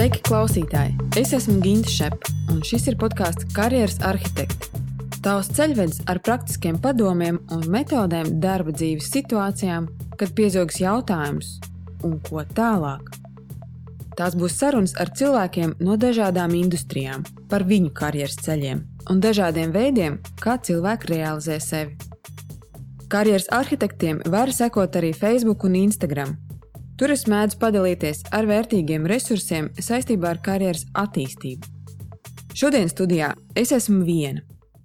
Sveiki, klausītāji! Es esmu Ginte Šepa, un šis ir podkāsts Karjeras arhitekti. Tavs ceļvedis ar praktiskiem padomiem un metodēm darba dzīves situācijām, kad piezogs jautājums, un ko tālāk. Tās būs sarunas ar cilvēkiem no dažādām industrijām, par viņu karjeras ceļiem un dažādiem veidiem, kā cilvēki realizē sevi. Karjeras arhitektiem var sekot arī Facebook un Instagram, Tur es mēdzu padalīties ar vērtīgiem resursiem saistībā ar karjeras attīstību. Šodien studijā es esmu viena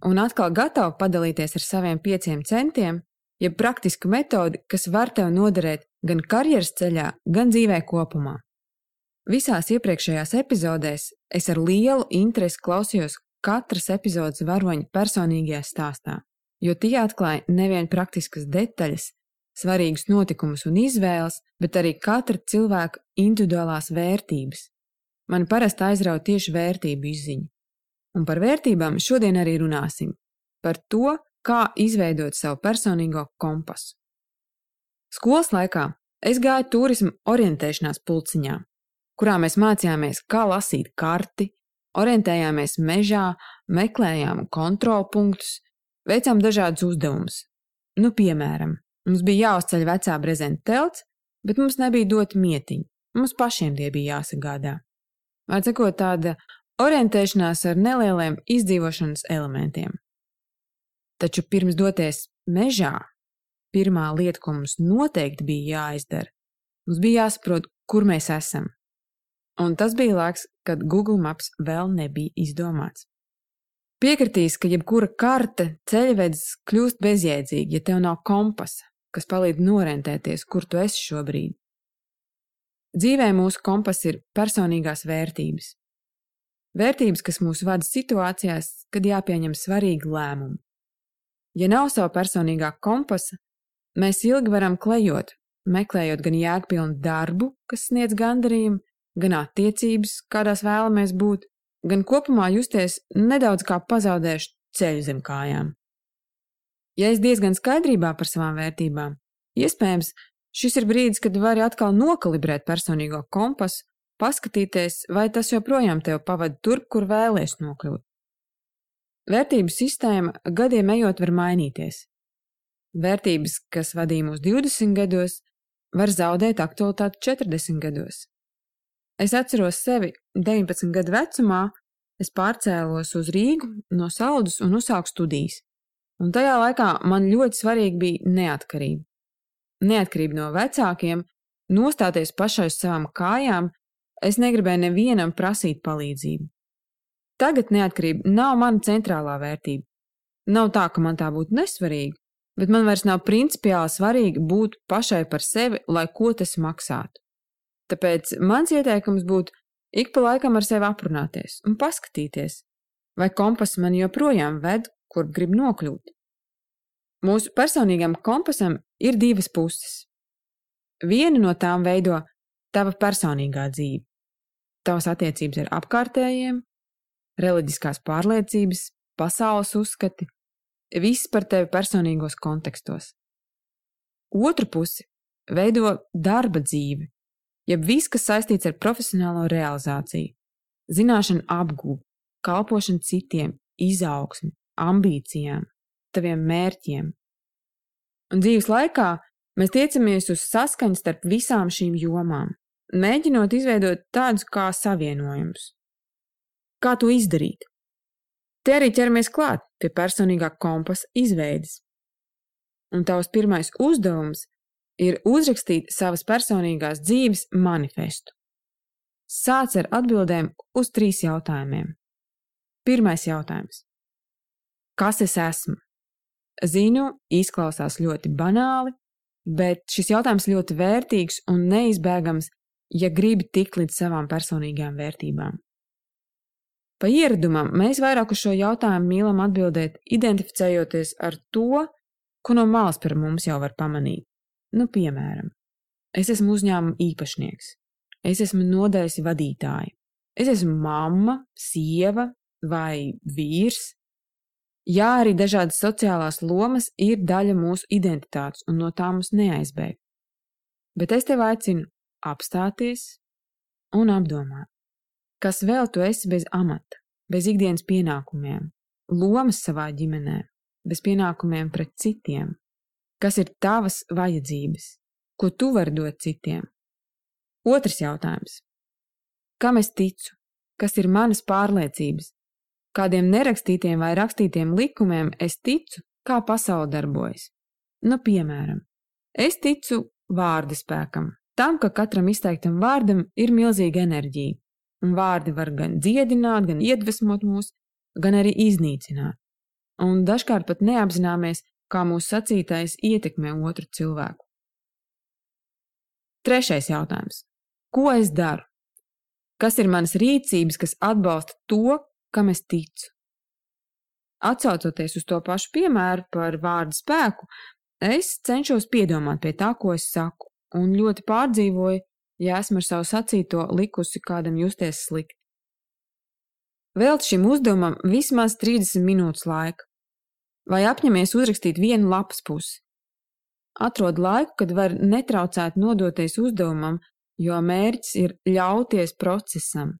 un atkal gatava padalīties ar saviem pieciem centiem, jeb praktisku metodi, kas var tev noderēt gan karjeras ceļā, gan dzīvē kopumā. Visās iepriekšējās epizodēs es ar lielu interesi klausījos katras epizodes varoņa personīgajā stāstā, jo tie atklāja nevien praktiskas detaļas, svarīgus notikumus un izvēles, bet arī katra cilvēka individuālās vērtības. Man parasti aizrauja tieši vērtību izziņa. Un par vērtībām šodien arī runāsim. Par to, kā izveidot savu personīgo kompasu. Skolas laikā es gāju turismu orientēšanās pulciņā, kurā mēs mācījāmies, kā lasīt karti, orientējāmies mežā, meklējām kontrolpunktus, veicām dažādus uzdevumus. Nu, piemēram, Mums bija jāuzceļ vecā brezenta telts, bet mums nebija doti mietiņi. Mums pašiem tie bija jāsagādā. Var sakot, tāda orientēšanās ar nelieliem izdzīvošanas elementiem. Taču pirms doties mežā, pirmā lieta, ko mums noteikti bija jāizdara, mums bija jāsaprot, kur mēs esam. Un tas bija laiks, kad Google Maps vēl nebija izdomāts. Piekritīs, ka jebkura karte ceļvedis kļūst bezjēdzīga, ja tev nav kompasa, kas palīdz norentēties, kur tu esi šobrīd. Dzīvē mūsu kompas ir personīgās vērtības. Vērtības, kas mūs vada situācijās, kad jāpieņem svarīgi lēmumi. Ja nav sava personīgā kompasa, mēs ilgi varam klejot, meklējot gan jēgpilnu darbu, kas sniedz gandarījumu, gan attiecības, kādās vēlamies būt, gan kopumā justies nedaudz kā pazaudējuši ceļu zem kājām. Ja es diezgan skaidrībā par savām vērtībām, iespējams, šis ir brīdis, kad vari atkal nokalibrēt personīgo kompasu, paskatīties, vai tas joprojām tev pavada turp, kur vēlies nokļūt. Vērtību sistēma gadiem ejot var mainīties. Vērtības, kas vadīja mūs 20 gados, var zaudēt aktualitāti 40 gados. Es atceros sevi 19 gadu vecumā, es pārcēlos uz Rīgu no Saldus un uzsāku studijas. Un tajā laikā man ļoti svarīgi bija neatkarība. Neatkarība no vecākiem, nostāties pašai uz savām kājām, es negribēju nevienam prasīt palīdzību. Tagad neatkarība nav mana centrālā vērtība. Nav tā, ka man tā būtu nesvarīga, bet man vairs nav principiāli svarīgi būt pašai par sevi, lai ko tas maksātu. Tāpēc mans ieteikums būtu ik pa laikam ar sevi aprunāties un paskatīties, vai kompas man joprojām ved, kur grib nokļūt. Mūsu personīgam kompasam ir divas puses. Viena no tām veido tava personīgā dzīve, tavas attiecības ar apkārtējiem, reliģiskās pārliecības, pasaules uzskati, viss par tevi personīgos kontekstos. Otru pusi veido darba dzīve, jeb viss, kas saistīts ar profesionālo realizāciju, zināšanu apgūvu, kalpošanu citiem, izaugsmi, ambīcijām, taviem mērķiem. Un dzīves laikā mēs tiecamies uz saskaņu starp visām šīm jomām, mēģinot izveidot tādus kā savienojumus. Kā to izdarīt? Te arī ķeramies klāt pie personīgā kompasa izveides. Un tavs pirmais uzdevums ir uzrakstīt savas personīgās dzīves manifestu. Sāc ar atbildēm uz trīs jautājumiem. Pirmais jautājums kas es esmu. Zinu, izklausās ļoti banāli, bet šis jautājums ļoti vērtīgs un neizbēgams, ja gribi tikt līdz savām personīgām vērtībām. Pa ieradumam mēs vairāk uz šo jautājumu mīlam atbildēt, identificējoties ar to, ko no malas par mums jau var pamanīt. Nu, piemēram, es esmu uzņēmuma īpašnieks, es esmu nodaļas vadītāja, es esmu mamma, sieva vai vīrs, Jā, arī dažādas sociālās lomas ir daļa mūsu identitātes, un no tā mums neaizbēg. Bet es tev aicinu apstāties un apdomāt, Kas vēl tu esi bez amata, bez ikdienas pienākumiem, lomas savā ģimenē, bez pienākumiem pret citiem? Kas ir tavas vajadzības, ko tu vari dot citiem? Otrs jautājums. Kam es ticu? Kas ir manas pārliecības? Kādiem nerakstītiem vai rakstītiem likumiem es ticu, kā pasaule darbojas? Nu, piemēram, es ticu vārda spēkam, tam, ka katram izteiktam vārdam ir milzīga enerģija, un vārdi var gan dziedināt, gan iedvesmot mūs, gan arī iznīcināt. Un dažkārt pat neapzināmies, kā mūsu sacītais ietekmē otru cilvēku. Trešais jautājums. Ko es daru? Kas ir manas rīcības, kas atbalsta to, kam es ticu? Atcaucoties uz to pašu piemēru par vārdu spēku, es cenšos piedomāt pie tā, ko es saku, un ļoti pārdzīvoju, ja esmu ar savu sacīto likusi kādam justies slikti. Veltu šim uzdevumam vismaz 30 minūtes laika, vai apņemies uzrakstīt vienu lapas pusi. Atrod laiku, kad var netraucēt nodoties uzdevumam, jo mērķis ir ļauties procesam.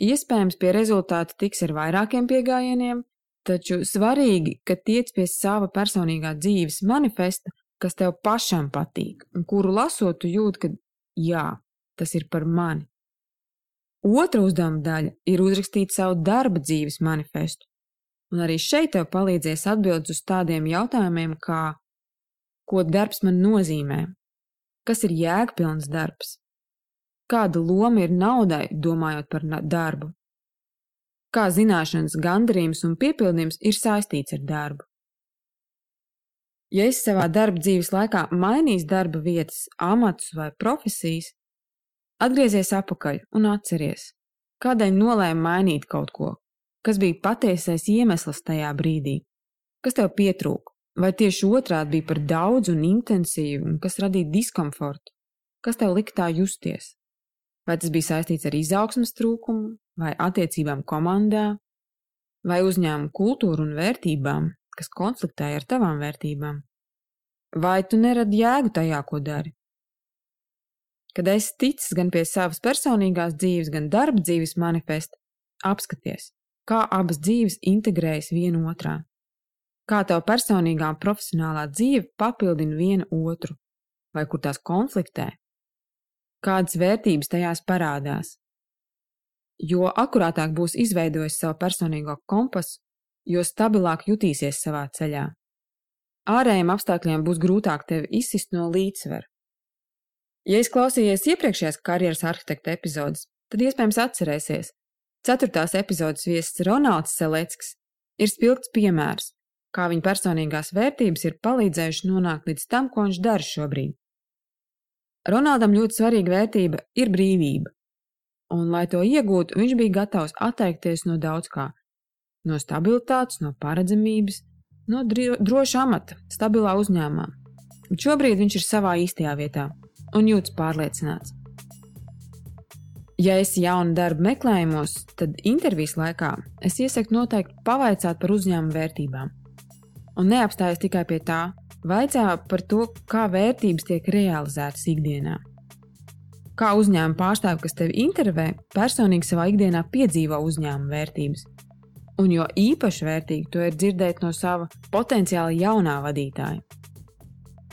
Iespējams, pie rezultāta tiks ar vairākiem pieejamiem, taču svarīgi, ka tiec pie sava personīgā dzīves manifesta, kas tev pašam patīk, un kuru lasot, jūt, ka jā, tas ir par mani. Otra uzdevuma daļa ir uzrakstīt savu darba dzīves manifestu, un arī šeit tev palīdzēs atbildes uz tādiem jautājumiem, kā ko darbs man nozīmē, kas ir jēgpilns darbs, kāda loma ir naudai, domājot par darbu, kā zināšanas, gandarījums un piepildījums ir saistīts ar darbu. Ja es savā darba dzīves laikā mainīšu darba vietas, amatus vai profesijas, atgriezies atpakaļ un atceries, kādēļ nolēma mainīt kaut ko, kas bija patiesais iemesls tajā brīdī, kas tev pietrūka, vai tieši otrādi bija par daudz un intensīvu, un kas radīja diskomfortu, kas tev lika tā justies. Vai tas bija saistīts ar izaugsmas trūkumu, vai attiecībām komandā, vai uzņēmumu kultūru un vērtībām, kas konfliktēja ar tavām vērtībām? Vai tu neradi jēgu tajā, ko dari? Kad esi ticis gan pie savas personīgās dzīves, gan darba dzīves manifesta, apskaties, kā abas dzīves integrējas viena otrā. Kā tev personīgā un profesionālā dzīve papildina viena otru, vai kur tās konfliktē? Kādas vērtības tajās parādās? Jo akurātāk būs izveidojis savu personīgo kompasu, jo stabilāk jutīsies savā ceļā. Ārējiem apstākļiem būs grūtāk tevi izsist no līdzsvera. Ja es klausījos iepriekšējās karjeras arhitekta epizodes, tad iespējams atcerēsies, ceturtās epizodes viesis Ronalds Selecks ir spilgts piemērs, kā viņa personīgās vērtības ir palīdzējušas nonākt līdz tam, ko viņš dara šobrīd. Ronaldam ļoti svarīga vērtība ir brīvība, un, lai to iegūtu, viņš bija gatavs atteikties no daudz kā no stabilitātes, no paredzamības, no droša amata, stabilā uzņēmumā. Bet šobrīd viņš ir savā īstajā vietā un jūtas pārliecināts. Ja esi jauna darba meklējumos, tad intervijas laikā es iesaku noteikti pavaicāt par uzņēmuma vērtībām. Un neapstājas tikai pie tā, vaicā par to, kā vērtības tiek realizētas ikdienā. Kā uzņēmuma pārstāvja, kas tevi intervē, personīgi savā ikdienā piedzīvo uzņēmuma vērtības, un jo īpaši vērtīgi to ir dzirdēt no sava potenciāli jaunā vadītāja.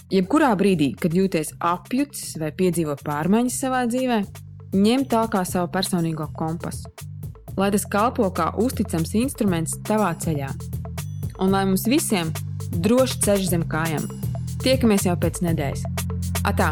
Jebkurā brīdī, kad jūties apjucis vai piedzīvo pārmaiņas savā dzīvē, ņem tā kā savu personīgo kompasu, lai tas kalpo kā uzticams instruments tavā ceļā. Un lai mums visiem droši ceļš zem kājām. Tiekamies jau pēc nedēļas. Atā!